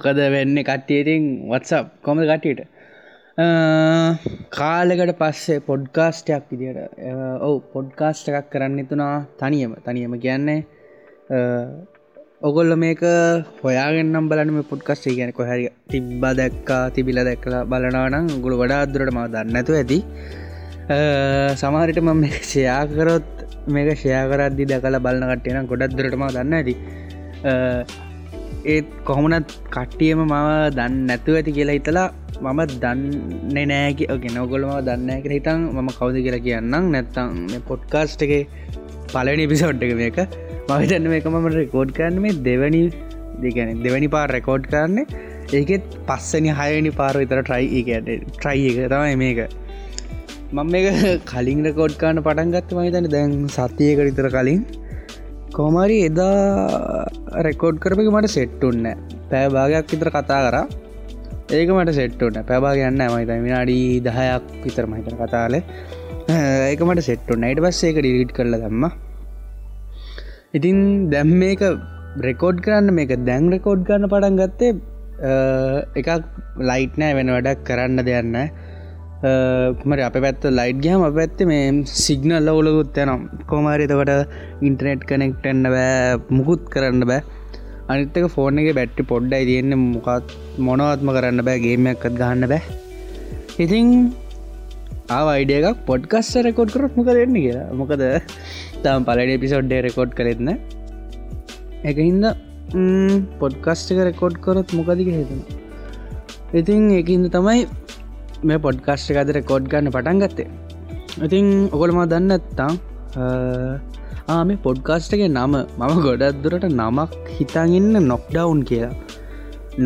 යෝ මොකද වෙන්න කට්ටියතින් වත්සප් කොම කට්ටියට? කාලකට පස්සේ පොඩ්කාස්ටයක් විදිට ඔවු පොඩ්කාස්ට එකක් කරන්න තුනා තනියම. තනියම කියන්නේ ඔගොල්ල මේක හොයාගෙන්නම් බලනම පොඩ්කස්ට ගැන කොහැරි තිබ්බා දැක්කා තිබිල දැක්කලා බලනානම් ගුළු වඩා අදුරට ම දන්නතු ඇති. සමහරිට මම ෂයාකරොත් මේක ෂයාකරද්දි දැකලා බලන්න කට්ටයන ගොඩක් දුරටම දන්න ඇති ඒත් කොහොමනත් කට්ටියම මම දන්න නැතුව ඇති කියලා හිතලා මම දන්න නෑක ගෙන ඔගොලම දන්න කර හිතන් මම කවද කියලා කියන්නම්. නැත්තම් පොඩ්කාස්ට් එක පලනි පිසෝට් එක මේක. මහිතන්න මේක මම රෙකෝඩ් කරන්න මේ දෙවැනි දෙගැන දෙවැනි පාර රෙකෝඩ් කරන්නේ. ඒකෙත් පස්සනි හයනි පාර විතර ට්‍රයි එකට ට්‍රයි එක තමයි මේක. මම මේක කලින් රෙකෝඩ් කාන්න පටන්ගත්ත මහිතන දැන් සතියක විතර කලින්. කෝමරි එදා රෙකෝඩ් කරපක මට සෙට්ටුන්න පෑභාගයක් විතර කතා කර. ඒක මට සෙට්ටුන්න පැබා ගන්න මයිත විනාඩි දහයක් විතර මහිතන කතාල ඒක මට සෙට්ටුන්න අයිට පස් ඒක ඩිලිට් කරල දම්ම. ඉතින් දැම් මේක රෙකෝඩ් කරන්න මේක දැන් රෙකෝඩ් කරන්න පටන් ගත්තේ එකක් ලයිට් නෑ වෙන වැඩක් කරන්න දෙයන්න මට අප පැත්ත ලයිට් ගහම පැත්ත මේ සිගනල් ලවුලකුත් යනම් කොමාරිතකට ඉන්ටනෙට් කනෙක්ටන්න බෑ මුකුත් කරන්න බෑ. අනිත්තක ෆෝර්න එක බැට්ටි පොඩ්ඩයි තියෙන්න මොකත් මොනවත්ම කරන්න බෑ ගේමයක්කත් ගන්න බෑ. ඉතිං ආවයිඩ එකක් පොඩ්කස්ස රෙකෝඩ් කරත් මොක දෙන්න කියලා. මොකද තම පලඩ පිසෝඩ්ඩේ රෙකෝඩ් කරෙත්න එක හින්ද පොඩ්කස්ටක රෙකෝඩ් කරොත් මොකදික හිතන ඉතින් එකින්ද තමයි මේ පොඩ්කාස්ට එකද රෙකෝඩ් ගන්න පටන් ගත්තේ. ඉතින් ඔකොළම දන්නත්තා ආම පොඩ්කාස්ටගේ නම මම ගොඩක්දුරට නමක් හිතාගන්න නොක්ඩවුන් කියලා.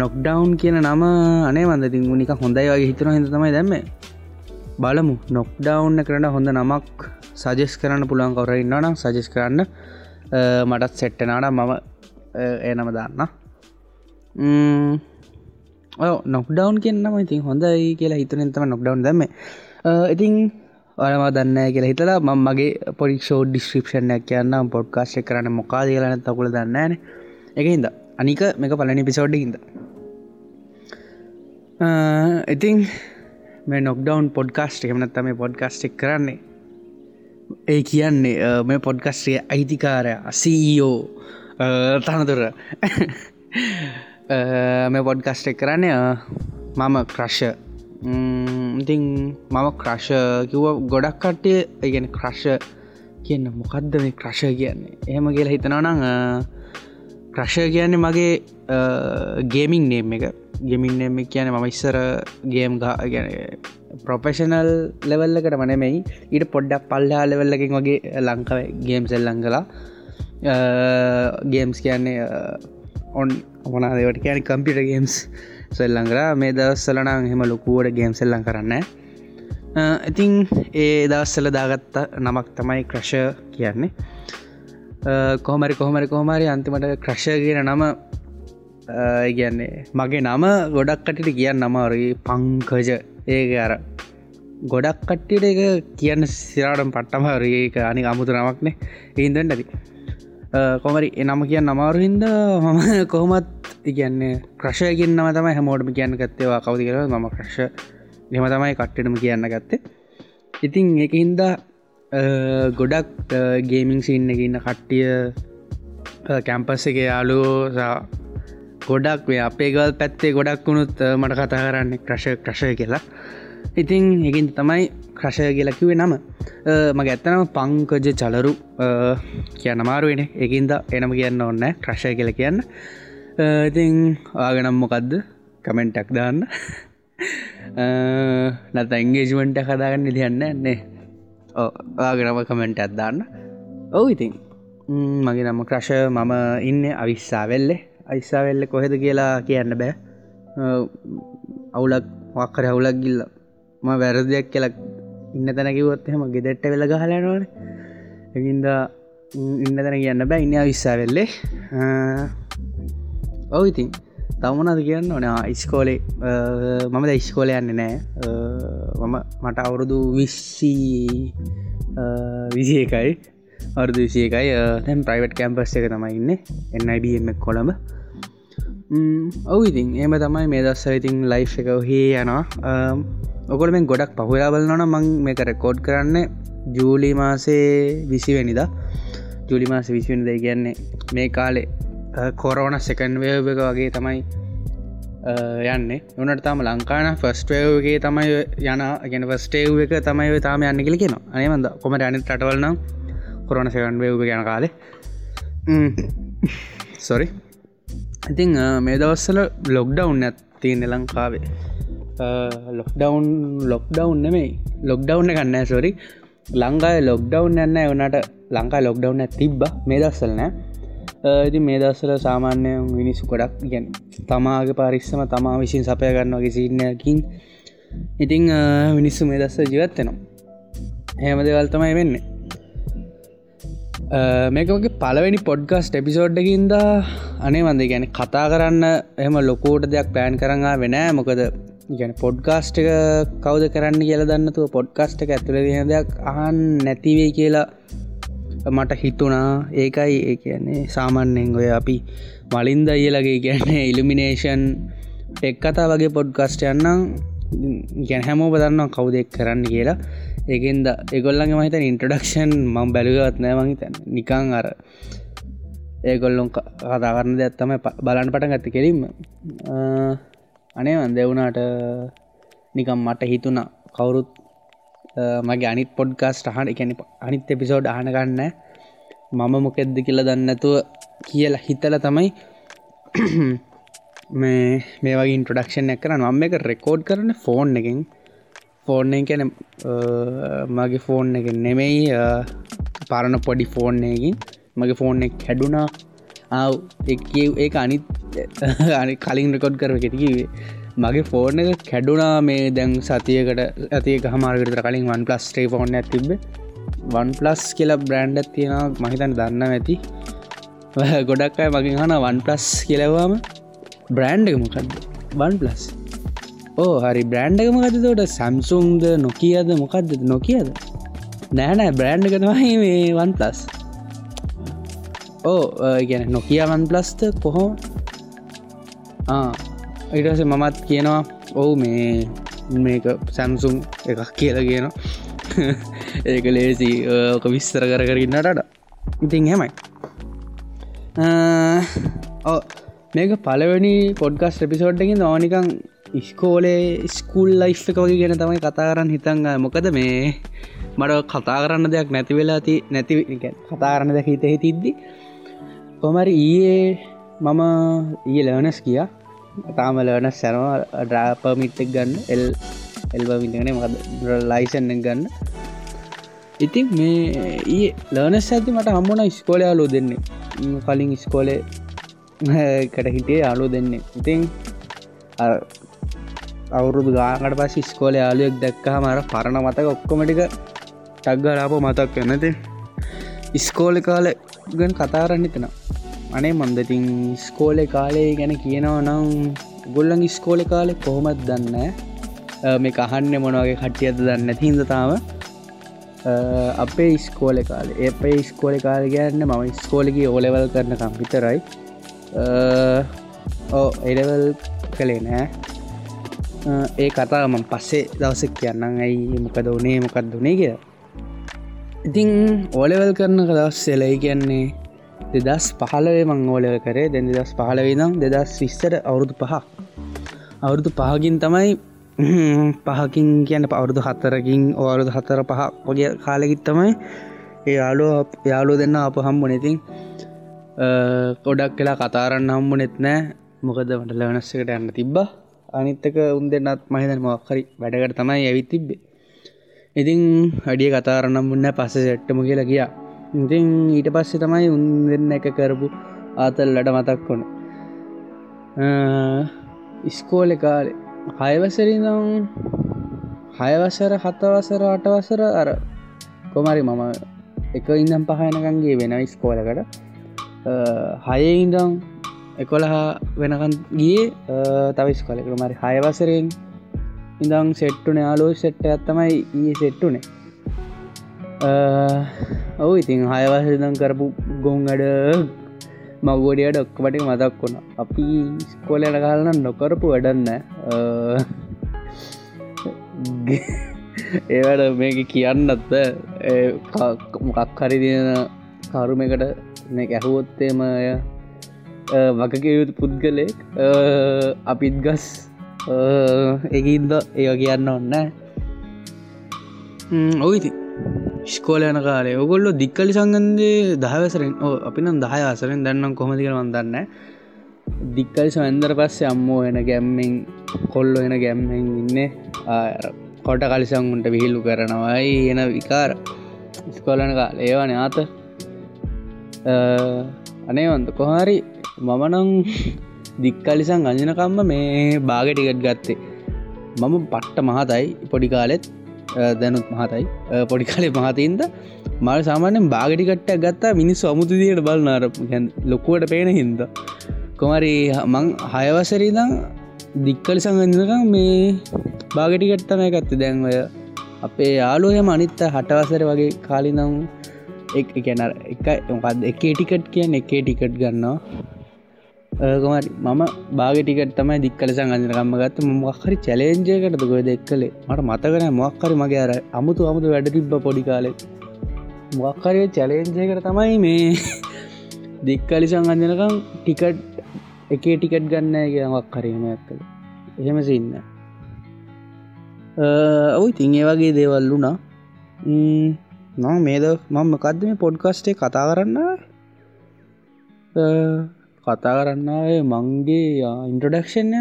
නොක්ඩවුන් කියන නම අනේ වන්දතින් නික හොඳයි වගේ හිතන හිද තමයි දැම්ම. බලමු නොක්ඩවුන්න කරන හොඳ නමක් සජෙස් කරන්න පුළුවන් කවර ඉන්නනම් සජෙස් කරන්න. මටත් සෙට්ටනාට මම ඒ නම දන්න නොක්ඩවන් කියන්නම ඉතින් හොඳයි කියලා හිතන තම නොක්ඩවන් දම ඉතින් ඔයම දන්න කියලා හිතලා මං මගේ පොඩික්ෂෝ ඩිස්ක්‍රපෂණයක් කියන්න පොඩ්කාශය කරන්න මොකා කියලන තකුල දන්නන එක හිද අනික මේක පලනි පිසෝඩ්ඩ හිද ඉතින් මේ නොක්ඩවන් පොඩ්කාස්ට් එමනත් මේ පොඩ්කාස්ටෙක් කරන්නේ. ඒ කියන්නේ මේ පොඩ්කස්ටේ අයිතිකාරය සීෝ තනතුර. Uh, මේ පොඩ්කස්ට එක් කරන්නේ uh, මම ක්‍රශ mm, ඉතින් මම ක්‍රශ කිව්ව ගොඩක් කට්ටිය ඉගෙන ක්‍රශ කියන්න මොකක්ද මේ ක්‍රශ කියන්නේ? එහෙම කියලා හිතනවනං ක්‍රශ uh, කියන්නේ මගේ ගේමින් නේම් එක. ගෙමින් නේම කියන මම ඉස්සර ගේම් ගැන ප්‍රොපෙෂනල් ලෙවල්ලකට මනෙමයි ඊට පොඩ්ඩක් පල්ලා ලෙවල්ලකින් වගේ ලංකාව ගේම් සෙල්ලං කලා ගේම්ස් කියන්නේ ඔන් මොනාදවට කියන කම්පිට ගේම්ස් සෙල්ලං කර. මේ දවස්සලනං හෙම ලොකුවට ගේම් සෙල්ලං කරන්න ඉතිං ඒ දවස්සල දාගත්ත නමක් තමයි ක්‍රශ කියන්නේ. කොහමරි කොහමරි කොහමරි අන්තිමට ක්‍රශ කියන නම කියන්නේ මගේ නම ගොඩක් කටිට කියන්න නමරී පංකජ ඒක අර ගොඩක් කට්ටියට එක කියන්න සිරාටම් පට්ටම රඒක අනි අමුතු නමක්නේ ඉන්දට ඇති. කොමරි එනම කියන්න අමාරු හින්ද මම කොහොමත් ඉගන්නේ ක්‍රශයකින්නම තමයි හැමෝටම කියන්න ගත්තේවා කවති කර මම ක්‍රශ එම තමයි කට්ටටම කියන්න ගත්තේ. ඉතින් එක හින්දා ගොඩක් ගේමිං සින්න එකඉන්න කට්ටිය කැම්පස් එක යාලු ගොඩක් වේ අපේ ගල් පැත්තේ ගොඩක් වුණුත් මට කතා කරන්නේ ක්‍රශ ක්‍රශය කියලා. ඉතින් එකින් තමයි ක්‍රශය කියලකිවේ නම. මග ඇත්තනම පංකජ චලරු. කියන්න මාරුවෙන එකින්ද එනම කියන්න ඔන්න ක්‍රශය කියල කියන්න. ඉතිං ආගනම් මොකක්ද කමෙන්ටක් දාන්න. නැත එංගේජුවන්ට කදාගන්න ඉදින්න එන්නේ ආගනම කමෙන්ට අත්දාන්න ඔවු ඉතින්. මගේ නම ක්‍රශ මම ඉන්න අවිස්සා වෙල්ලෙ. අයිස්සාවෙල්ල කොහෙද කියලා කියන්න බෑ. අවුලක් වක්කර හවුලක් ගිල්ල. ම වැරදයක් කියලක් ඉන්න තැන කිවොත් එහෙම ගෙදෙට්ට වෙල ගහලනවන එකින්ද ඉන්න තැන කියන්න බෑ. ඉන්න විස්සා වෙල්ලේ ඔව ඉතින්. තවමනද කියන්න ඕන? ඉස්කෝලේ මම ද ඉස්කෝල යන්න නෑ. මම මට අවුරුදු විස්සී විසි එකයි අරුදු විසිය එකයි තැම් ප්‍රයිවට් කැම්පස් එක තමයි ඉන්න. එන්නයිබම කොළඹ. ඔව ඉතින් ඒම තමයි මේ දස්සර ඉතින් ලයි් එක හේ යනවා. ඔකොට මේ ගොඩක් පහුලාබලනන මං මේක රෙකෝඩ් කරන්න ජූලි මාසේ විසිවැනිද. ජුලි මාස විසිවනිද කියන්නේ මේ කාලේ කොරෝන සෙකන් වේව එක වගේ තමයි යන්න. උනට තම ලංකාන ෆස්ටේවගේ තමයි යන ගෙන ෆස්ටේව් එක තමයි තාම යන්න කියල කියෙන අනමද කොම අනි රටවල්නම් කොරන සකන් වේව ගැන කාලේ. සොරි ඉතිං මේ දවස්සල ලොක්ඩවුන් ඇත්තියනෙ ලංකාවේ. Lockdown lockdown නෙමයි. ලොක්ඩවුන්න කන්න සොරි ලංකායි ලොක්ඩවුන් යන්න වනට ලංකා ලොක්ඩවුන් තිබ්බ මේ දස්සල නෑ. ඉති මේ දස්සල සාමාන්‍ය මිනිස්සු කොඩක් ගැන තමාගේ පරිස්සම තමා විසින් සපය ගන්නවගේ සින්නයකින් ඉතිං මිනිස්සු මේ දස්ස ජීවත්වෙනවා හෙම දෙවල් තමයි වෙන්නේ. මේකගේ පලවෙනි පොඩ්ගස්ට එපිසෝඩ්ඩකින්ද අනේ වන්ද ගැන කතා කරන්න එහම ලොකෝට දෙයක් පෑන් කරඟා වෙනෑ මොකද ගැන පොඩ්කාස්ට් එක කවද කරන්න කියල දන්නතුව පොඩ්කාස්ට් එක ඇතුළ දෙන දෙයක් අහන් නැතිවේ කියලා මට හිතුනා ඒකයි ඒ කියන්නේ සාමාන්‍යෙන් ඔය අපි මලින්ද අයලගේ කියන්නේ ඉල්ිමිනේෂන් එක් කතා වගේ පොඩ්කාස්ට යන්නම් ගැන හැමෝ බදන්න කවුදෙක් කරන්න කියලා. ඒකෙන්ද එගොල්ලගේ මහිත ඉන්ට්‍රඩක්ෂන් මං බැලුවත් නෑ මහිත නිකං අර ඒගොල්ලොන් කතාරන්න දෙයක්ත්තම බලන්න පට ගත්ත. කෙරීම අනේ වන්දෙවුණට නිකම් මට හිතුනා කවුරුත් මගේ අනිත් පොඩ්කාස්ට හන එකැන අනිත් එපිසෝඩ් අහනගන්න මම මොකෙද්ද කියල දන්නතුව කියලා හිතල තමයි මේ මේ වගේ ඉන්ට්‍රඩක්ෂන් එක කරන මම එක රෙකෝඩ් කරන ෆෝන් එකින්. ෆෝන් කැන මගේ ෆෝන් එක නෙමෙයි පරණ පොඩි ෆෝන් එකින් මගේ ෆෝන් එක හැඩුනා ආව් ඒ අනිත් අනි කලින් රෙකොඩ් කරව කෙටිකිවේ මගේ ෆෝර්න එක කැඩුනා මේ දැන් සතියකට ඇතික හමාරකට කලින් වන් පලස් ටේ ෆෝන් ඇතිබ වන් පලස් කියලා බ්‍රන්ඩ් තියෙන මහිතන් දන්න ඇති ගොඩක් අය මගින් හන වන් පලස් කියලවාම බ්‍රන්ඩ් එක මොකක්ද වන් පලස් ඕ හරි. බ්‍රන්ඩ් එක මොකද තෝට සැම්සුන්ද නොකියද මොකක්ද නොකියද නෑනෑ බ්‍රන්ඩ් එකතමයි මේ වන් පලස් ඕ ගැන නොකියවන් ප්ලස්ත කොහෝ ඉටස මමත් කියනවා ඔවු මේ මේක සැම්සුම් එකක් කියල කියන ඒක ලේසි ඕක විස්තර කර කරන්නටට ඉතින් හෙමයි ඕ මේක පලවැනි පොඩ්ගස් එපිසෝඩ්ඩකින් ඕනිකං ඉස්කෝලේ ස්කූල් ලයි් එක වගේ ගෙන තමයි කතා කරන්න හිතංග මොකද මේ මට කතා කරන්න දෙයක් නැති වෙලා ති නැති කතා කරන්න දෙක හිතෙහි තිද්දි කොමරි ඊයේ මම ඊ ලර්නස් කිය තාම ලර්නස් සැනවා ඩ්‍රාපමිට්ක් ගන්න එල් එල්බමිටන මද ලයිසන්න ගන්න. ඉතින් මේ ඒ ලර්නස් ඇති මට හම්මුණ ස්කෝලය අලු දෙන්නේ. කලින් ස්කෝලේ කට හිටේ අලු දෙන්නේ. ඉතින් අවුරුදු ගාකට පස් ස්කෝල යාලුවෙක් දැක්කහ මර පරණ මතක ඔක්කොමටික ටක්ගලාප මතක් කනති ඉස්කෝල කාල ගන් කතාරන්න තිනවා අනේ මන්දතින් ස්කෝලෙ කාලේ ගැන කියනව නම් ගොල්ලන් ස්කෝලෙ කාලෙ කොහොමත් දන්න? මේ කහන්න මොනවගේ කට්ටියද දන්න හින්දතාව අපේ ස්කෝල කාල එපේ ස්කෝල කාල ගන්න මම ස්කෝලගේ ඕලෙවල් කරන කම්පිතරයි ඕ එඩවල් කළේ නෑ. ඒ කතා මම පස්සේ දවසක් කියන්නම්. ඇයි මොකද වනේ මොකක්ද වනේ කිය ඉතිං ඕලෙවල් කරන දවස් සෙලයි කියන්නේ දෙදස් පහලවේ මං ඕලව කරේ. දෙ දෙදස් පහලවිදම් දෙදස් විස්සට අවුරුදු පහ. අවුරුදු පහකින් තමයි පහකින් කියන්න පවුරුදු හත්තරකින් ඕවරුදු හත්තර පහ වගේ කාලෙකිත් තමයි ඒ යාලෝ යාලෝ දෙන්න අප හම්බු නැතින් කොඩක් කියලා කතාරන්න හම්බු නෙත් නෑ. මොකද මට ලවනස්සකට යන්න තිබ්බ. අනිත්තක උන් දෙන්නත් මහිතන් මොක්හරි වැඩකට තමයි ඇවිත් තිබ්බේ. ඉතින් අඩිය කතාරන්නම් මුන්න පස්ස සෙට්ටම කියලා කියා ඉතින් ඊට පස්සේ තමයි උන් දෙන්න එක කරපු ආතල්ලට මතක් වුණ. ඉස්කෝල කාලේ හයවසරිනම් හයවසර හතවසර අටවසර අර කොමරි මම එක ඉඳම් පහයනකන්ගේ වෙන ස්කෝලකට හය ඉඳම් එකොළහා වෙනකන් ගිය තවිස් කොලෙක මරි හයවසරෙන් ඉඳං සෙට්ටුන යාලෝ සෙට්ට ඇත්තමයි ඒ සෙට්ටුනේ. ඔවු ඉතින් හයවසදම් කරපු ගොන් අඩ මගෝඩියට ඔක්කමට මතක් වුණ. අපි ස්කෝලයට කාලන නොකරපු වැඩන්න ඒවට මේක කියන්නත්ත මොකක් හරි තියෙන කරුමකට මේ ඇහුවොත්තේම වකකයුතු පුද්ගලෙක් අපිත් ගස් එකින්ද ඒ කියන්න ඔන්න ඔයිති ස්කෝල යන කාලේ ඔගොල්ලො දික්කලි සංගන්දේ දහවසරෙන් ඕ අපි නම් දහය අසරෙන් දැන්නම් කොමතික වන්දන්න දික්කලි සවන්දර පස්සේ අම්මෝ එන ගැම්මෙන් කොල්ලො එන ගැම්මෙන් ඉන්න. කොට කලිසංගුන්ට විහිල්ලු කරනවයි එන විකාර. ස්කෝලන කාල ඒවන ආත. අනේවන්ත කොහරි මමනං දික්කලිසං අජනකම්ම මේ බාගටිකට් ගත්තේ. මම පට්ට මහතයි පොඩි කාලෙත් දැනුත් මහතයි. පොඩි කාලෙ මහතයින්ද මල් සාමාන්‍යෙන් බාගටිකට්ට ගත්තා මිනිස්සු අමුතුදියට බලනාර ලොකුවට පේන හින්ද. කොමරි මං හයවසරීදං දික්කලි සංගඳකම් මේ බාගටිකට්ටමය ගත්ත. දැන්වය අපේ යාලෝයම අනිත්ත හටවසර වගේ කාලිනම් එක ගැන එක මොකක්ද එකේ ටිකට් කියන්න එකේ ටිකට් ගන්නවා. කොමරි මම බාගටිකට තමයි දික්කලසං අජනකම්ම ගත්ත. මොක්හරි චලේන්ජයකට ගොය දෙක්කලේ? මට මතකන මොක්කරි මගේ අර අමුතු අමුතු වැඩ තිබ්බ පොඩි කාලෙ. මොක්කරය චලේන්ජයකට තමයි මේ දික්කලිසං අජනකම් ටිකට් එකේ ටිකට් ගන්න කිය මක්කරීමයක් කළ එහෙම සින්න. ඔයි තින් ඒ වගේ දේවල් වුනා නම් මේද මම මකක්ද මේ පොඩ්කස්ටේ කතා කරන්න? කතා කරන්නාවේ මංගේ ඉන්ට්‍රඩක්ෂන්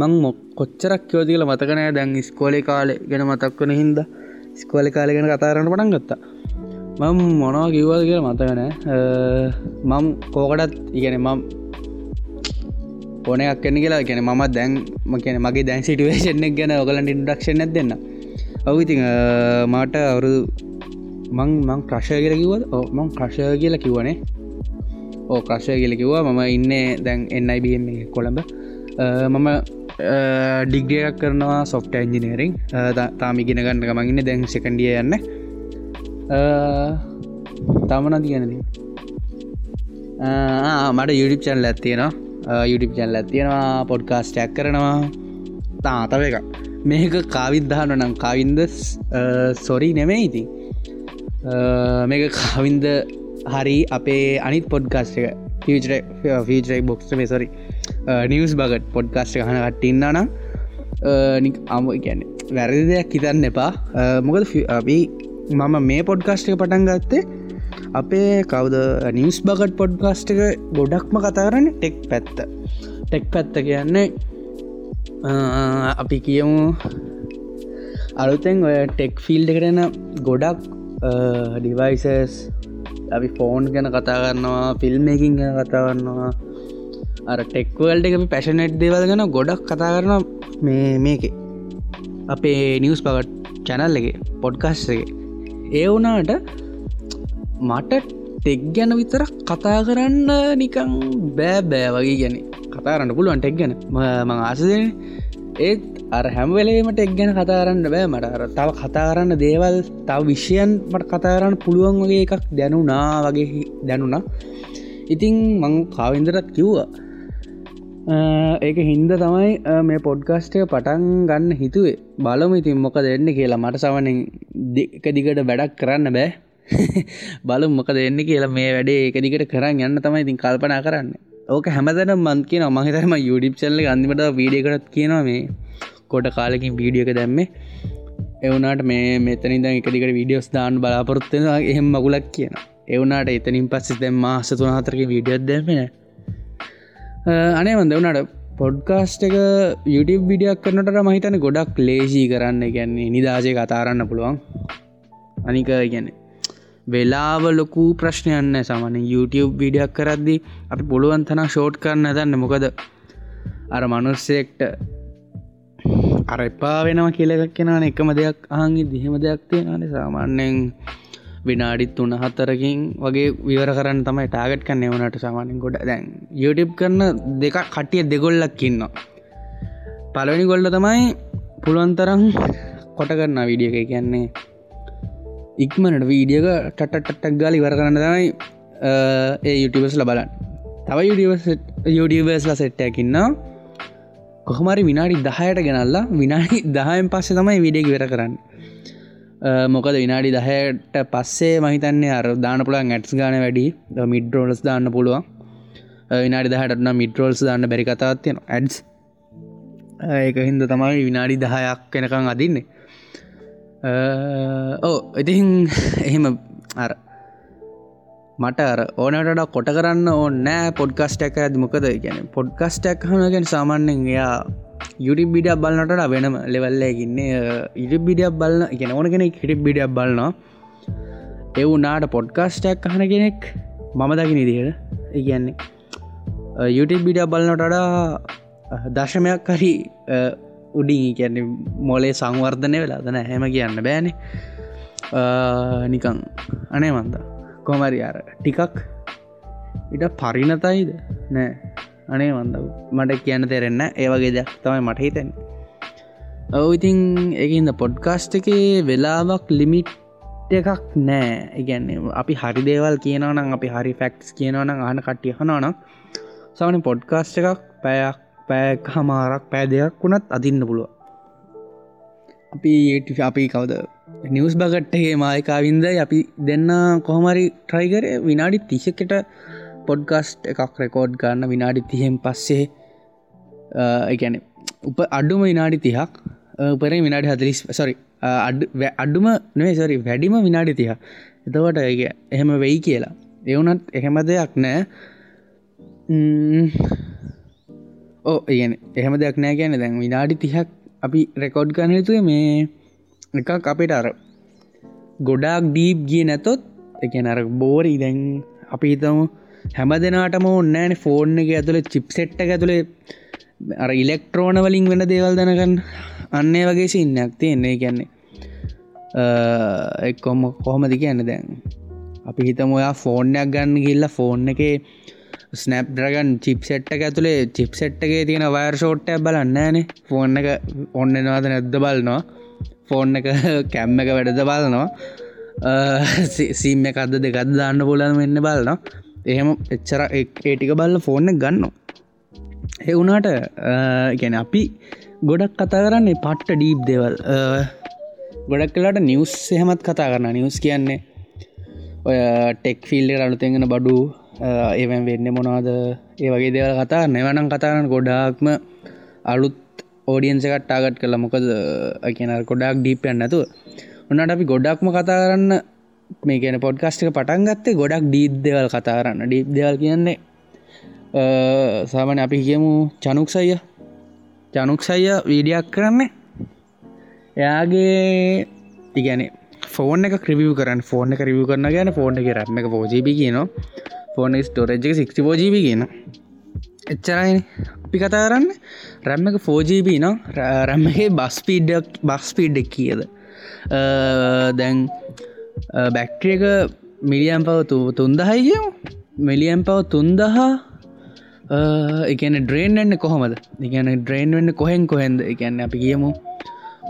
මං මොක් කොච්චරක් යෝතිකල මතකනෑ දැන් ස්කෝලි කාලෙ ගෙන මතක් වන හින්ද ස්කෝලි කාලෙ ගෙන කතාරන්න පටන් ගත්තා. මං මොනවා කිව්වද කියල මතකනෑ මං කෝකටත් ඉගෙන මම් ඕනයක් කන්න කියලා ගැන ම දැන් මකන මගේ දැන් සිටුවේෂන්ක් ගැන ඔගලන්ට ඉන්ඩක්ෂන් ඇ දෙන්න. ඔවිති මට අවුරු මං මං ක්‍රශය කියල කිවද මං ක්‍රශය කියලා කිවනේ ඕ ක්‍රශය කියල කිවා මම ඉන්න දැන් එන්නයිBM කොළඹ. මම ඩිග්ඩියක් කරනවා සොෆ්ට ඇන්ජිනීරිං තාමිගෙන ගන්න මගන්න දැන් සෙකන්ඩිය යන්න. තමන තියනද මට යුඩිප් චැන්ල ඇත්තියෙනවා යුඩිප් චැන්ල ඇත්තියෙනවා පොඩ්කාස්ටයක් කරනවා. තාතව එක මේක කාවිද්ධාන නම් කාවින්ද සොරි නෙමේ ඉති මේක කාවින්ද හරි අපේ අනිත් පොඩ්කාස්ට එක ෆීචරයි බොක්ස් මේ සොරි නිවස් බගට පොඩ්කාස්ට හන කටඉන්න නම් නික් අම ගැන වැරදි දෙයක් හිතන්න එපා. මොකද අපි මම මේ පොඩ්කාස්ට එක පටන් ගත්තේ අපේ කවද නිවස් බගට් පොඩ්කාස්ට එක ගොඩක්ම කතාරන්න ටෙක් පැත්ත. ටෙක් පැත්ත කියන්නේ අපි කියමු අලුතෙන් ඔය ටෙක් ෆිල්ඩ කරන ගොඩක් ඩිවයිසස් අපි ෆෝන් ගැන කතා කරන්නවා ෆිල්ම්මකින් ගැන කතා කරන්නවා අර ටෙක්වල්ට එක පැශනෙට් දේවල් ගැන ගොඩක් කතා කරන මේ මේක. අපේ නිවස් පගට් චැනල් එක පොඩ්කස් එක. ඒ වුනාට මට ටෙක් ගැන විතර කතා කරන්න නිකං බෑ බෑ වගේ ගැන කතාරන්න පුළුවන් ටෙක් ගැන. මං ආසදන ඒත් අර හැම්වෙලේමට එක් ගැන කතාරන්න බෑ මට. අර තව කතා කරන්න දේවල් තව විෂයන් මට කතාරන්න පුළුවන් වගේ එකක් දැනුනා වගේ දැනුනා ඉතිං මං කාවින්දරත් කිව්වා. ඒක හින්ද තමයි මේ පොඩ්කාස්ටය පටන් ගන්න හිතුවේ. බලම ඉතින් මොක දෙන්න කියලා. මට සවනෙන් එක දිගට වැඩක් කරන්න බෑ. බලු මොක දෙන්න කියලා මේ වැඩේ එක දිගට කරන්න යන්න තමයි ඉතින් කල්පනා කරන්න. ඕක හැමතන මන් කියන මහිතරම යුඩිප් චල්ල අන්තිමට වීඩියකටත් කියනවා මේ. කොට කාලකින් වීඩියක දැම්ම. එවනාට මේ මෙතනිද එකදිකට වීඩියෝස් දාන්න බලාපොරොත්වෙන එහෙම මගුලක් කියන එවනාට එතනින් පස්ස දැම් මාස තුන හතරක වීඩියෝත් දැමෙන අනේ වන්ද වනාට පොඩ්කාස්ට එක YouTube විඩියක් කරනට මහිතන ගොඩක් ලේසී කරන්න. ගැන්නේ නිදාජය කතාරන්න පුළුවන්. අනික ගැන වෙලාව ලොකු ප්‍රශ්නයන්න සමන YouTube විඩියක් කරද්දි අපි පුළුවන් තන ෂෝට් කරන්න දන්න මොකද? අර මනුස්සෙක්ට අර එපා වෙනම කියලක් කෙනන එකම දෙයක් අහගේ දිහෙම දෙයක් තියෙනන සාමාන්‍යයෙන්. විනාඩිත් තුන හත්තරකින් වගේ විවර කරන්න තමයි ටාගට් කන්න එවනට සාමානෙන් ගොඩ දැන් YouTube කරන දෙක කටිය දෙගොල්ලක් ඉන්න පලවෙනි ගොල්ල තමයි පුළුවන්තරම් කොට කරන්න විඩිය එක. කියන්නේ ඉක්මනට වීඩියක ටටටක් ගාලි වර කරන්න තමයි ඒ යුටිවස් ලබලන් තව යුඩිවර්ස්ල සෙට්ටයකින්න කොහමරි විනාඩි දහයට ගෙනල්ලා විනාඩි දහයෙන් පස්සේ තමයි විඩිය වෙර කරන්න. මොකද විනාඩි දහයට පස්සේ මහිතන්නේ අර දාන පුළන් ඇටස් ගාන වැඩි මිඩ්රෝලස් දාන්න පුළුවන්. විනාඩි දහටන මිඩ්‍රෝල්ස් දාන්න බැරි කතාවත් තියෙන ඇඩ්ස් ඒක හින්ද තමයි විනාඩි දහයක් කෙනකං අදින්නේ. ඕ ඉතිහින් එහෙම අර මට ඕනට කොට කරන්න ඕන්නෑ පොඩ්කස්ටක් ඇද මොකද ගැන පොඩ්කස්ටක් හනගෙන සාමාන්‍යෙන් එයා යුටි බිඩියක් බලන්නට වෙනම ලෙවල්ලයකින්නේ ඉරි බිඩියක් බලන්න ගෙන ඕන කෙනෙක් හිටි බිඩියක් බලන්නවා එවුනාට පොඩ්කාස්ටක් හන කෙනෙක් මම දකි නිදියට ඉගන්නේ යුටි බිඩිය බලන්නටඩා දශමයක් හරි උඩින් කියන්න මොලේ සංවර්ධනය වෙලා දන හැම කියන්න බෑන. නිකං අනේ මන්දා. කොමරි අර ටිකක් ඉට පරිණතයිද? නෑ. අනේ වන්ද මට කියන්න තෙරෙන්න ඒවගේ දෙයක් තමයි මට හිතැන් ඔව ඉතින් එකන්ද පොඩ්කාස්ට් එක වෙලාවක් ලිමිට් එකක් නෑ. ඉගැන්නේ අපි හරි දේවල් කියනවනම් අපි හරි ෆෙක්ස් කියනවනම් අහන කට්ටිය හනවනම් සවන පොඩ්කාස්ට් එකක් පැයක් පෑක් හමාරක් පෑ දෙයක් වුණත් අදින්න පුළුව අපි අපි කවද? නිවස් බගට්ටගේ මායකාවින්ද අපි දෙන්න කොහමරි ට්‍රයිකර විනාඩි තිසකට පොඩ්ගස්ට් එකක් රෙකෝඩ් ගන්න විනාඩි තිහෙන් පස්සේ එකැන උප අඩුම විනාඩි තිහක් උපර විනාඩි හදලිස් සොරි අඩුම නේ සොරි වැඩිම විනාඩි තිහ එතවට ඒ එහෙම වෙයි කියලා. එවුනත් එහෙම දෙයක් නෑ. ඕ ඒගැන එහෙම දෙයක් නෑ ගැන දැන් විනාඩි තිහක් අපි රෙකෝඩ් ගන්න යුතුය මේ එකක් අපිට අර ගොඩාක් ඩීප් ගිය නැතොත් එක අර බෝරී දැන් අපි හිතමු හැම දෙනාටම ඔන්නෑන ෆෝර්න් එක ඇතුළ චිප්සෙට්ට ඇතුළේ අර ඉලෙක්ට්‍රෝන වලින් වෙන දේවල් දැනකන්න අන්නේ වගේ සින්නයක් තියන්නේ. කියන්නේ එක්කොම කොහොමදි කියන්න දැන්? අපි හිතම ඔයා ෆෝර්නයක් ගන්න ගිල්ල ෆෝන් එක ස්නප් ඩ්‍රගන් චිප් සෙට්ට ඇතුළේ චිප් සෙට්ගේ තියෙන වයර් ෂෝට්ටය බලන්න ෑන. ෆෝන් එක ඔන්නනවාද නැද්ද බලනවා. ෆෝන් එක කැම්ම එක වැඩද බලනවා. සීම එකක්ද දෙකත් දාන්න පුලන් වෙන්න බලනවා. එහෙම එච්චර ඒටික බල්ල ෆෝර්න ගන්න එවුනාට ගැන අපි ගොඩක් කතා කරන්නේ පට්ට ඩීප් දෙවල්. ගොඩක් කලාට නිවස් එහෙමත් කතා කරන්න නිවස් කියන්නේ ඔය ටෙක් ෆිල්ඩ අලුතෙගෙන බඩු ඒවැ වෙන්න මොනවාද? ඒ වගේ දෙවල් කතා නැවනම් කතාරන්න ගොඩාක්ම අලුත් ඕඩියන්සකට ටාගට් කළ මොකද කියන ගොඩක් ඩීපයන් නැතුව. උන්නට අපි ගොඩක්ම කතා කරන්න මේ කියන පොඩ්කාස්ටික පටන් ගත්තේ ගොඩක් ඩීත් දෙවල් කතා කරන්න. ඩීප් දෙවල් කියන්නේ සාමන අපි කියමු චනුක්සය ජනුක්සය වීඩියක් කරන්නේ. එයාගේ ඉගැන ෆෝන එක ක්‍රවිය කරන්න. ෆෝන එක රිවිය කරන්න ගැන ෆෝන එක රැම එක පෝජීබි කියන ෆෝන ස්ටෝරජ් එක සික්ටි පෝජීබි කියන එච්චරයි අපි කතා කරන්න රැම්ම එක ෆෝජීබී න. රැම්මගේ බස්පීඩක් බස්පීඩ්ඩක් කියද? දැන් බැක්ට්‍රියක මිලියම් පව තුන්දහයි කියමු. මිලියම් පව තුන්දහා එකන ඩ්‍රේන් එන්න කොහොමද? ඉගන ඩ්‍රේන් වෙන්න කොහෙන් කොහෙන්ද? එකන්න අපි කියමු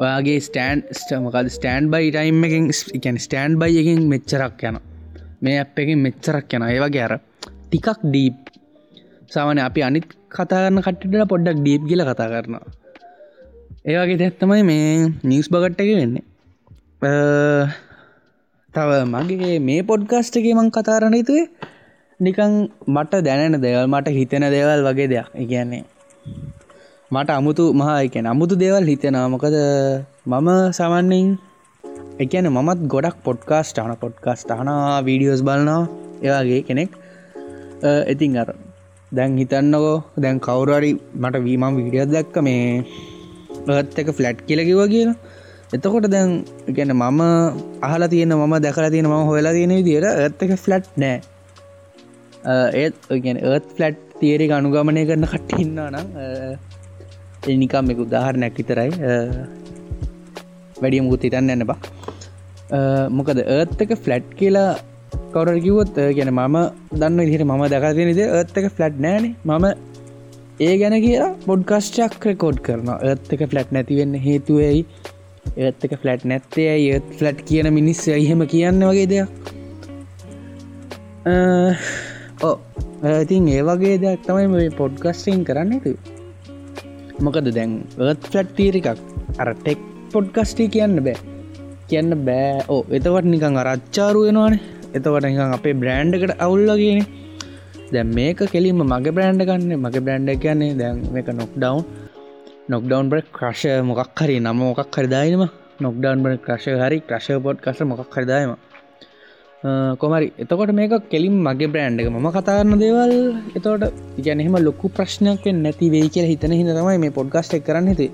ඔයාගේ ස්ටෑන් ස්ටමකද ස්ටෑන්් බයි ටයිම් එකින් එකන් ස්ටෑන්් බයි එකින් මෙච්චරක් යන මේ අප එකින් මෙච්චරක් යන ඒවගේ අර ටිකක් ඩීප් සාමන අපි අනිත් කතාරන්න කට්ටිට පොඩ්ඩක් ඩීප් කියල කතා කරනවා. ඒවගේ තැත්තමයි මේ නිියස් බගට්ට එක වෙන්නේ. තව මගේ මේ පොඩ්ගස්ට එක මං කතාරණ යුතුේ නිකං මට දැනෙන දෙවල් මට හිතෙන දේවල් වගේ දෙයක්. ඉගන්නේ මට අමුතු මහා එකන අමුතු දේවල් හිතෙනවා. මොකද මම සමන්නින් එකන මමත් ගොඩක් පොඩ්කාස්ට අන පොඩ්කාස්ට අන වීඩියෝස් බලනවා ඒවාගේ කෙනෙක්. ඉතින් අර දැන් හිතන්නකෝ දැන් කවුරරි මට වීමම් විඩියත් දැක්ක මේ ඒත් එක ෆ්ලට් කියලකිව කියලා. එතකොට දැන් ගැන මම අහලා තියෙන මම දැකලා තියෙන ම හොලා තියෙන විදියට ඇත්තක ෆ්ලට් නෑ. ඒත් ගැන ඒත් ෆලට් තේරෙ අනුගමනය කරන කට්ටඉන්න නම් එනිකම් එක උදාහරණයක් විතරයි. වැඩිය මුකුත් හිතන්න එන්න බා මොකද ඒත්තක ෆලට් කියලා කවර කිවොත් ගැන මම දන්න විදිහට මම දකතිනද ඒත්තක ෆලට් නෑන මම ඒ ගැන කියලා පොඩ්කස්ටක් රකෝඩ් කරන ඒත්තක ෆලට් නැතිවෙන්න හේතුවයි ඒත් එක ෆලට් නැත්තේ ඒත් ෆලට් කියන මිනිස් එහෙම කියන්න වගේ දෙයක්? ඕ ඉතින් ඒ වගේ දෙයක් තමයි පොඩ්කස්ටිං කරන්න තු මොකද දැන් ඒත් ෆලට් තීරිකක් අර ටෙක් පොඩ්කස්ටි කියන්න බෑ. කියන්න බෑ. ඕ එතවට නිකං අරච්චාරු වෙනවානේ. එතවට නිකං අපේ බ්‍රෑන්්ඩකට අවුල්ලගෙන දැ මේක කෙලින්ම මගේ බ්‍රෑන්ඩ ගන්න මගේ බ්‍රෑන්්ඩ කියන්නේ දැන් මේක නොක් ඩවන් නොක්ඩවන් බ ක්‍රශ මොකක් හරි නම මොකක් හරිදායිනම නොක්ඩවන් බ ක්‍රශ හරි ක්‍රශ පොට් කස මොකක් හරිදායම කොමරි එතකොට මේක කෙලින් මගේ බ්‍රෑන්්ඩ එක ම කතාරන්න දේවල් එතවට ගැනෙම ලොකු ප්‍රශ්නයක් නැති වේ කියල හිතන හිද තමයි මේ පොඩ්ගස්ට කරන්න හිතේ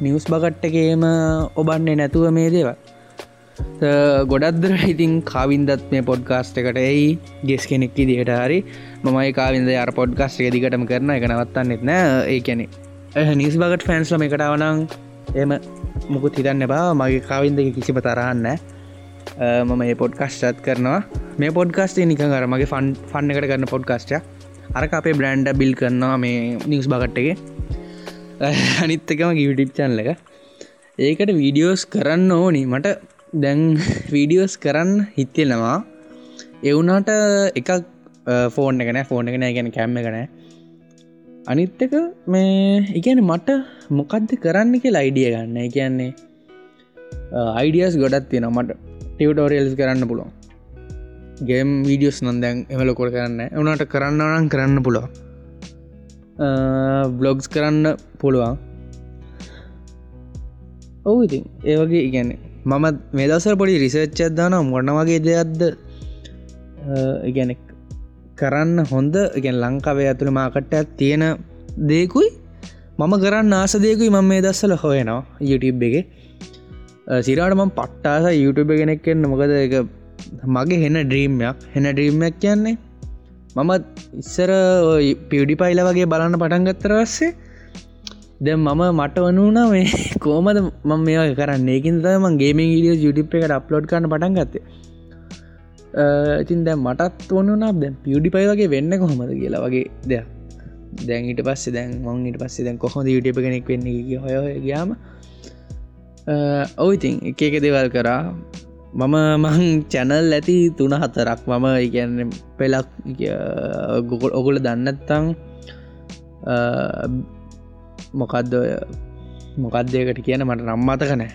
නිවස් බගට්ටකේම ඔබන්නේ නැතුව මේ දේව ගොඩක්දර ඉතින් කාවින්දත් මේ පොඩ්කාස්ට එකට ඇයි ගෙස් කෙනෙක්කි දිට හරි. මමයි කාවින්ද අර පොඩ්කාස්ට දිගටම කරන එක නවත්තන්න එත්න ඒ කැනෙ නිස් බගට ෆෑන්ස්ලම එකටාවනං එම මුකුත් හිතන්න බා මගේ කාවින්ද කිසිප තරහන්න මම ඒ පොඩ්කස්ටත් කරනවා. මේ පොඩ්කාස්ටේ නිකන් අර මගේ ෆන් ෆන්න එකට කරන්න පොඩ්කාස්ට අරක අපේ බ්‍රන්ඩ බිල් කරනවා මේ නිවස් බගට්ටගේ අනිත්තකම ගිවිටිප් චන්ල එක. ඒකට වීඩියෝස් කරන්න ඕනි. මට දැන් වීඩියෝස් කරන්න හිත්තෙනවා එවුනාට එකක් ෆෝන් එකන ෆෝන් එකන ගැන කැම්ම කන අනිත්තක මේ ඉගැන මට මොකක්ද කරන්න කිය අයිඩිය ගන්න. කියන්නේ අයිඩියස් ගොඩත් තියෙන මට ටියවටෝරියල්ස් කරන්න පුළුවන්. ගේම් වීඩියෝස් නොදැන් එමලකොල් කරන්න එවනට කරන්න නම් කරන්න පුළුවන්. බ්ලොග්ස් කරන්න පුළුවන්. ඔවු ඉතින්. ඒවගේ ඉගැන මම මේදසර පොඩි රිසර්ච් අදදාන මොන්න වගේ දෙයක්ද? ඉගැන කරන්න හොඳ ඉගැන් ලංකාවේ ඇතුළ මාකට්ටයක් තියෙන දෙකුයි. මම කරන්න ආසදයකුයි මම මේ දස්සල හොයනවා YouTube එක. සිරාට මම පට්ටාස YouTube කෙනෙක්ෙන් මොකද එක මගේ හෙන ඩ්‍රීම්යක් හෙන ඩ්‍රීම්යක් කියන්නේ මම ඉස්සර පියඩි පයිල වගේ බලන්න පටන් ගත්තරස්සේ ද මම මට වනුනා මේ කෝමද මම මේ කරන්න? ඒකින් තම ගේමින් ඩිය යුටිප් එකට අප්ලෝඩ් කරන පටන් ගත්තේ. ඉතින් දැ මටත් වනුනා දැ පියඩි පයි වගේ වෙන්න කොහොමද කියලා වගේ දෙයක්. දැන් ඊට පස්සේ දැන් මං ඊට පස්සේ දැන් කොහොද යුටිප කෙනෙක් වෙන්න හොය ගයාම ඔවඉතින් එක එක දෙවල් කරා. මම මං චැනල් ඇති තුන හතරක් මම ඉගැන්න පෙලක් ගොකොල් ඔගුල දන්නත්තං මොකක්ද ඔය? මොකක්දයකට කියන මට නම්මතක නෑ.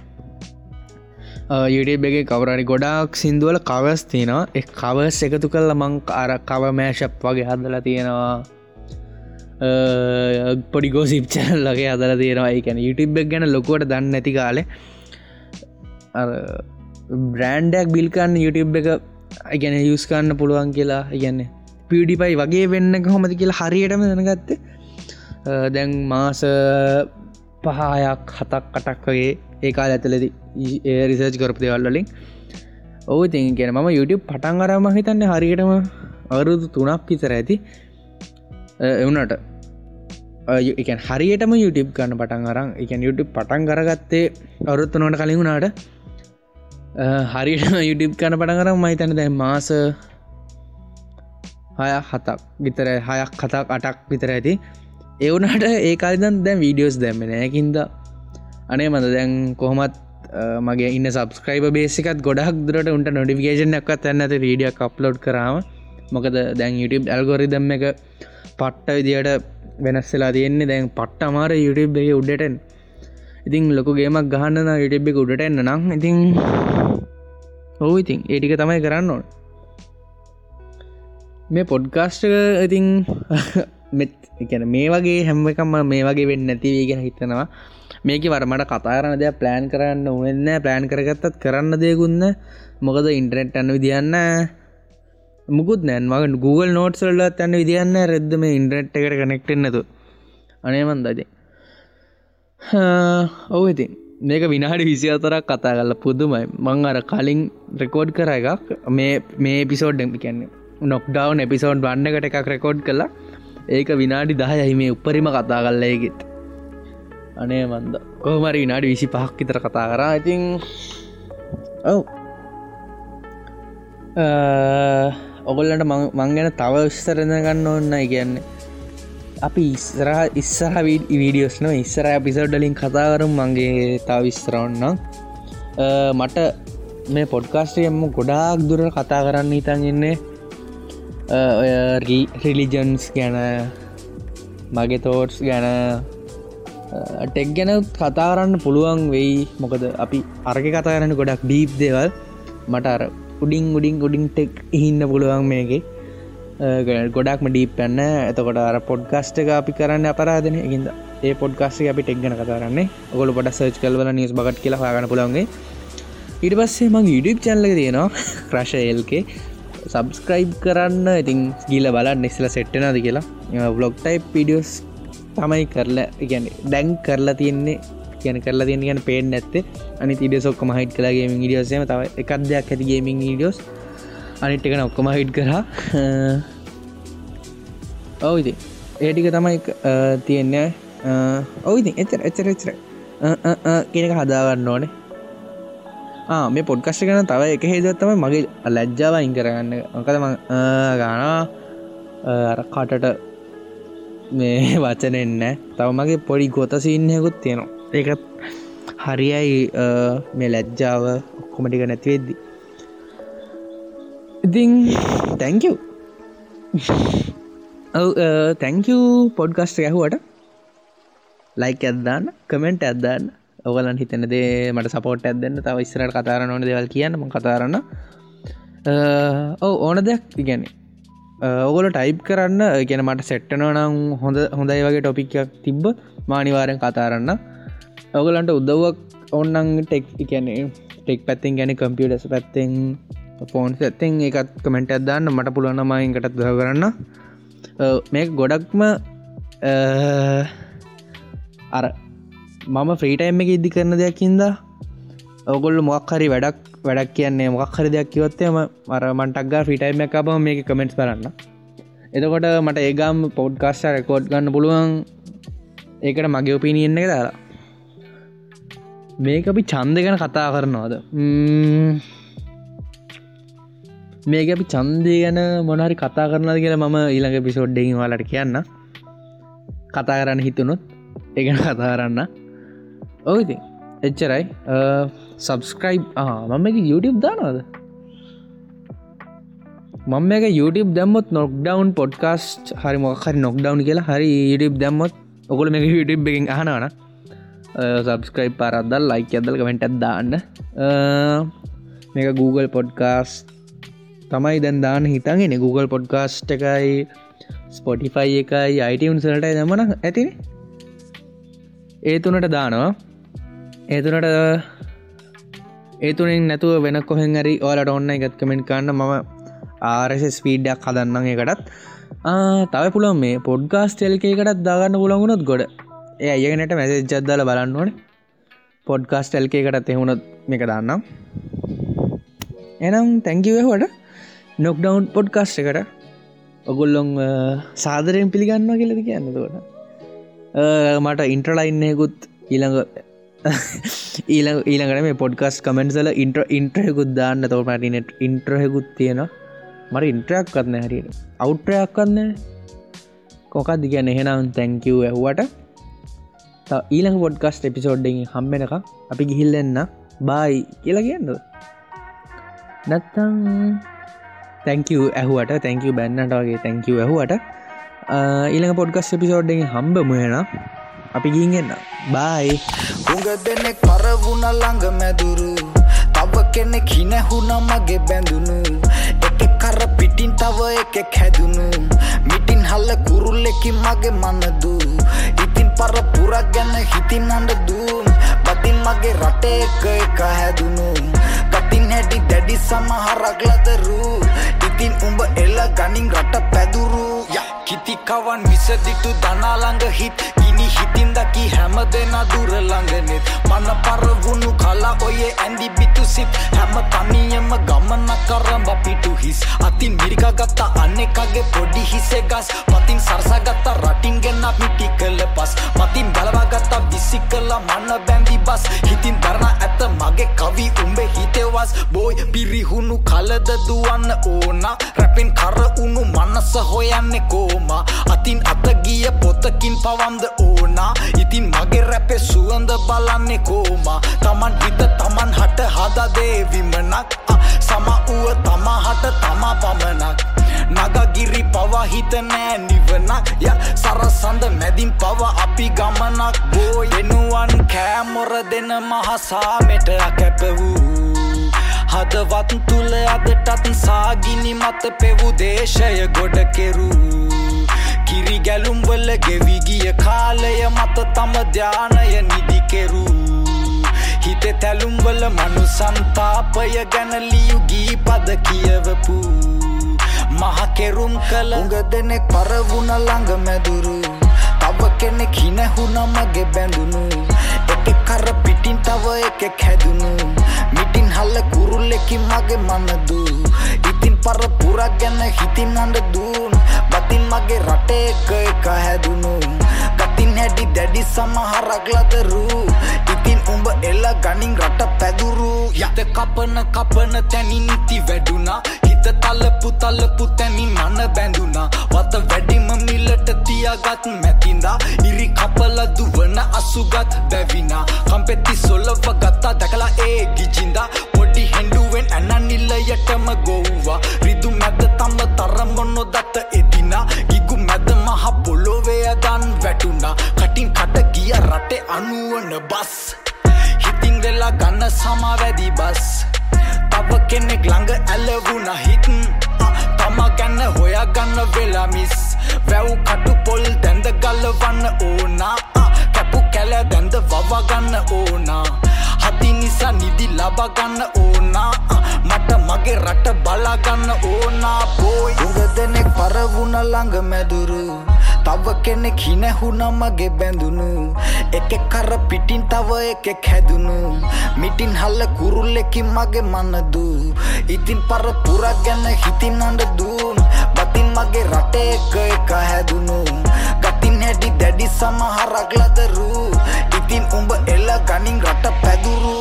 යුටබගේ කවරරි ගොඩක් සිින්දුවල කවස් තියෙනවා. එ කවස් එකතු කල්ල මං අර කව මෑශප් වගේ හදල තියෙනවා. පොඩි ගෝසිප් චැනල්ලගේ අදල තියෙනවා. එකන යුටබ් ගැන ලොකුවට දන්න නැති කාලේ. බ්‍රෑන්ඩක් බිල්කන්න යුටබ් එක ගැන යුස්කන්න පුළුවන් කියලා. ඉගන්නේ පිඩිපයි වගේ වෙන්න හොමති කියලා හරියටම දැනගත්තේ. දැන් මාස පහයක් හතක් කටක් වගේ ඒකාල ඇතලද රිසර්ච් කරප දෙවල්ලින් ඔහු ති කියෙන ම YouTube පටන් අරම හිතන්න හරියටම අවරුදු තුනක් පිතර ඇති. එවනට එකන් හරියටම YouTube ගන්න පටන් අරන් එකන් YouTube පටන් කරගත්තේ අවරුත්තු නොට කලින් වුණාට. හරිට YouTube කන පටන් කරම් මහිතන දැ මාස හය හතක් විතර හයක් කතක් අටක් විතර ඇති. එවනට ඒකාල්දන් දැන් වීඩියෝස් දැම්මෙන ඇකින්ද අනේ මද දැන් කොහොමත් මගේ ඉන්න සබස්ක්‍රයිබ බේසිකත් ගොඩක් දුරට උන්ට නොඩිකේෂන් එක්ත් ඇන්නත වීඩියක් අප්ලෝඩ් කරාම මොකද දැන් YouTube ඇල්ගොරි දම්ම එක පට්ට විදියට වෙනස්සලා තියෙන්නේ. දැන් පට්ට අමාර YouTube එක උඩටෙන් ඉතින් ලොකු ගේමක් ගහන්න YouTube එක උඩට එන්න නම් ඉතින් ඔහු ඉතින් ඒටික තමයි කරන්න ඕන. මේ පොඩ්කාස්ට ඉතින් මෙත් එකන මේ වගේ හැම එකම මේ වගේ වෙන්න නැතිවී ගෙන හිතනවා. මේක වරමට කතාරන දෙයක් ප්ලෑන් කරන්න උන්න ප්ලෑන් කරගත්තත් කරන්න දෙයකුන්න මොකද ඉන්ටරෙට් අන්න විදින්න මුකුත් නෑන් මග Google නෝට්සල්ලත් යන්න විදින්න රෙද්ද මේ ඉන්ටරෙට් එකට කනෙක්ටෙන්නතු අනේමන්දද ඔව ඉතින්. මේක විනාඩි විසි අතරක් කතා කල පුදුමයි. මං අර කලින් රෙකෝඩ් කර එකක්. මේ මේ පිසෝඩ් කියන්නේ නොක්ඩවන් එපිසෝඩ් වන්නකට එකක් රෙකෝඩ් කලා ඒක විනාඩි දහයයි මේ උපරිම කතා කල්ලයගෙත් අනේ මන්ද. කොහමරි විනාඩි විසි පහක් විතර කතා කරා. ඉතින් ඔව්. ඔගොල්ලට මං ගැන තව විස්තරඳ ගන්න ඔන්න කියන්නේ. අපි ඉස්සරහ ඉස්සහ වීඩියෝස් න ඉස්සර පිසෝඩ්ඩලින් කතාකරම් මගේ තා විස්තරවන්නම් මට මේ පොඩ්කාස්ටයම ගොඩාක් දුර කතා කරන්න ඉතන් ඉන්නේ. Eh, රිලිජන්ස් ගැන මගේ තෝට්ස් ගැන eh, ටෙක් ගැන කතාරන්න පුළුවන් වෙයි. මොකද අපි අරග කතාරන්න ගොඩක් ඩීප් දෙවල්. මට අර උඩින් උඩින් උඩින් ටෙක් හින්න පුළුවන් මේගේ eh, ගොඩක්ම ඩීප්පන්න එතකොට අර පොඩ්ගස්ට එක අපි කරන්න අපරාධන. ඉද ඒ පොඩ්කාස්ේ අපි ටෙක්ගන කතාරන්නේ ඔගොල පොට සර්ච් කල්වල නිස් බගට කියලා ගන්න පුළන්ගේ ඉට පස්සේ මං ඉඩිප් චැල්ල තියෙනවා. ක්‍රශයල්කේ සබස්ක්‍රයිබ් කරන්න. ඉතින් ගීල බල නෙස්සල සෙට්ටනද කියලා. බ්ලොග් ටයි් පිඩියස් තමයි කරලා ගැන දැන් කරලා තියෙන්නේ කියන කරලා තියෙන ගැන පේෙන් ඇත්තේ අනි ඉඩ සොක්කම හිට කලාගේ ඉඩියෝසම තව එකක් දෙයක් ඇතිගේමින් ඉඩියෝස් අනිට් එකන ඔක්කොම හිට් කරා. ඔවුති ඒටික තමයි තියෙන්නේ. ඔවුති එචර එචර එචර කියනක හදාගන්න ඕනේ. මේ පොඩ්කස්ට කන තව එක හේදත්තම මගේ ලැජ්ජාව ඉං කරගන්න. මොකද ගානා කටට මේ වචන එන්න තව මගේ පොඩි ගොත සින්නයකුත් තියෙනවා. ඒකත් හරියයි මේ ලැජ්ජාව ඔක්කොමටික නැතිවෙද්දි ඉතිං තැංකව් ඔව තැංකූ පොඩ්කස්ට ඇහුවට. ලයික් ඇදදාන්න කමෙන්ට් ඇදදාන්න. ඔගලන් හිතනදේ මට සපෝට් ඇදන්න තව ඉස්සරට කතාරන ඕන දෙවල් කියන්නම කතාරන්න ඔව ඕන දෙයක් ඉගැන ඔගොල ටයිප් කරන්න. ගැන මට සෙට්ටනෝ නම් හොඳ හොඳයි වගේ ටොපික්යක් තිබ්බ මානිවාරෙන් කතාරන්න ඔගලන්ට උදව්වක් ඔන්නන් ටෙක් එකැනේ ටෙක් පැත්තිෙන් ගැන කම්පියටස් පැත්තෙන් ෆෝන්ස් ඇත්තෙන් එකත් කමෙන්ට් ඇදදාන්න මට පුළුවනමයින්කටත් ද කරන්න මේ ගොඩක්ම අර මම ෆ්‍රීටයිම් එක ඉදදි කරන දෙයක්කින්ද ඔගොල්ල මොක්හරි වැඩක් වැඩක් කියන්නේ මොක්හරි දෙයක් කිවත්තේම මර මන්ටක්ගා ෆිටයිම් එක බම මේක කමෙන්ට් කරන්න එතකොට මට ඒගම් පොඩ්කාස්ට රෙකෝඩ් ගන්න පුළුවන්. ඒකට මගේ ඔපිනියෙන්න එක දාලා. මේක අපි චන්ද ගැන කතා කරනවාද? මේක අපි චන්දය ගැන මොනහරි කතා කරනද කියලා මම ඊළඟ පිසෝඩ්ඩෙන් වලට කියන්න කතා කරන්න හිතුනොත් ඒගැන කතා කරන්න. ඔවති එච්චරයි. සබස්ක්‍රයිබ් මම එක YouTube දානවාද? මම එක YouTube දැම්මොත් නොක්ඩවන් පොඩ්කාස්ට් හරි මොක්හරි නොක්ඩවන් කියලා හරි YouTube දැම්මොත් ඔකොල මේ YouTube එකින් අහනවන සබස්ක්‍රයිප් පාරද්දල් ලයික ඇදල් කමෙන්ට් දාන්න. මේක Google පොඩ්කාස්ට තමයි දැන් දාන්න හිතන්ගෙන Google පොඩ්කාස්ට් එකයි ස්පොටිෆයි එකයි අයිටවුන්සලට දමන ඇතින. ඒ තුනට දානවා. ඒතුනට ඒතුනින් නැතුව වෙන කොහෙන් හරි ඕලට ඔන්න එකත් කමෙන්ට් කන්න මම ආරස ස්පීඩ්ඩක් හදන්න එකටත් තව පුළන් මේ පොඩ්ගාස් ටෙල්කේකටත් දාගන්න පුළගුණොත් ගොඩ. ඒ අයගෙනට මැසෙ ජද්දාල බලන්න ඕන. පොඩ්කාස් ටෙල්කේකටත් එහුණත් මේක දන්නම්. එනම් තැංකිවහට නොක්ඩවන් පොඩ්කාස්ට එකට ඔගොල්ලොන් සාදරයෙන් පිළිගන්න කියලද කියන්නතකොට මට ඉන්ට්‍රලයින්නයකුත් ඊළඟ ඊළඟ ඊළඟට මේ පොඩ්කස් කමෙන්සල ඉන්ට්‍ර ඉන්ට්‍රයකුත් දාන්න. තව පටිනෙට් ඉන්ට්‍රහෙකුත් තියෙන මට ඉන්ට්‍රයක් කත්න හැරියට. අවුට්‍රයක් කන්න කොකක්ද කියන්න? එහෙනම් තැංකව් ඇහුවට. ඊළඟ පොඩ්කස්ට එපිසෝඩ්ඩෙන් හම්බෙනක අපි ගිහිල්ලෙන්න බායි කියලා කියන්නද? නැත්තං තැංකව ඇහුවට. තැංකව බැන්නට වගේ තැංකව ඇහුවට. ඊළඟ පොඩ්කස් එපිසෝඩ්ඩෙන් හම්බ මුහෙන අපි ගින්ගන්න බයි උග දෙනෙක් පරවුණ ළඟ මැදුරු. තව කෙනෙක් හිනැහුණ මගේ බැඳුණු. එක කර පිටින් තව එකෙක් හැදුණු. මිටින් හල්ල කුරුල්ලෙකි මගේ මනදු. ඉතින් පර පුරක් ගැන හිතින් අඩ දූම් බතින් මගේ රටේ එක එක හැදුණු. කටින් හැටි දැඩි සමහරක් ලදරු. ඉතින් උඹ එල්ල ගනින් රට පැදුරු. කිතිකවන් විසදිටු දනාළඟ හිත්. ගිනි හිතින් දකි හැම දෙෙන දුරළඟනෙත් මන පරවුණු කලා ඔයේ ඇඳි බිතු සිත්. හැම තනියම ගමන කරම් බපිටු හිස්. අතින් මිරිකගත්තා අන්නෙකගේ පොඩි හිසේ ගස්. පතින් සරසගත්තා රටින් ගෙන්න්න මිටි කළ පස්. මතින් බලවාගත්තා විසි කලා මන්න බැඳි බස්. හිතින් දරණ ඇත මගේ කවි උඹේ හිතෙවස් බෝයි පිරිහුණු කලද දුවන්න ඕන. රැපෙන් කර උුණු මනස හොයන්නේ කෝමා අතින් අතගිය පොතකින් පවන්ද ඕනා. ඉතින් මගේ රැපේ සුවඳ බලන්නේ කෝමා තමන් හිත තමන් හට හදදේ විමනක්. සම වූව තමා හට තමා පමණක්. නගගිරි පවහිත නෑ නිවනක්. ය සරසඳ මැදින් පව අපි ගමනක්. බෝ එනුවන් කෑමොර දෙන මහසාමෙට කැප වූ හදවත් තුළ අදටත් සාගිනි මත පෙවු දේශය ගොඩ කෙරූ. කිරි ගැලුම්වල ගෙවිගිය කාලය මත තම ධ්‍යානය නිදිකෙරූ හිත තැලුම්වල මනු සන්තාපය ගැනලියුගී පද කියවපු මහකෙරුම් කළ උඟ දෙනෙක් පරවුණ ළඟ මැදුරු තව කෙනෙක් හිනැහුණ මගේ බැඳුණු එක කර පිටින් තව එකෙක් හැදුණු මිටින් හල්ල කුරුල්ලෙකි මගේ මනදු ඉතින් පර පුරක් ගැන හිතින් අඩ දූන් බතින් මගේ රටේ එක එක හැදුණු ගතින් හැඩි දැඩි සමහරක් ලදරු. ඉතින් උඹ එල්ල ගනින් රට පැදුරු. යත කපන කපන තැනින් ඉති වැඩුණා. හිත තලපු තලපු තැනින් මන බැඳුනා වත වැඩිම මිලට තියාගත් මැතින්දා ඉරි කපල දුවන අසුගත් බැවිනා කම්පෙත්ති සොල්ලව ගත්තා දැකලා ඒ ගිජින්දා පොඩි හෙන්ඩුවෙන් ඇනනිල්ලයටම ගොව්වා. රිදු මැද තම තරම නොදත්ත එදිනා. ගිගු මැද මහ පොලොවේයදන් වැටුනා කටින් කට ගිය රටේ අනුවන බස්. හිතින් වෙලා ගන්න සමවැදි බස්. තව කෙනෙක් ළඟ ඇලවුණ හිත්. තම ගැන්න හොයා ගන්න වෙලා මිස්. වැව් කටු පොල් දැන්ද ගල්ලවන්න ඕනා. කැපු කැල දැන්ද වවගන්න ඕනා. හති නිසා නිදි ලබගන්න ඕනා. මට මගේ රට බලාගන්න ඕනා පෝයි උග දෙනෙක් පරවුණ ළඟ මැදුරු. තව කෙනෙක් හිනැහුණ මගේ බැඳුණු. එක කර පිටින් තව එකෙක් හැදුණු. මිටින් හල්ල කුරුල්ලෙකි මගේ මනදු. ඉතින් පර පුරක් ගැන හිතින් අඩ දූන් බතින් මගේ රටේ එක එක හැදුණු. ගතින් හැඩි දැඩි සමහරක් ලදරු. ඉතින් උඹ එල්ල ගනින් රට පැදුරු.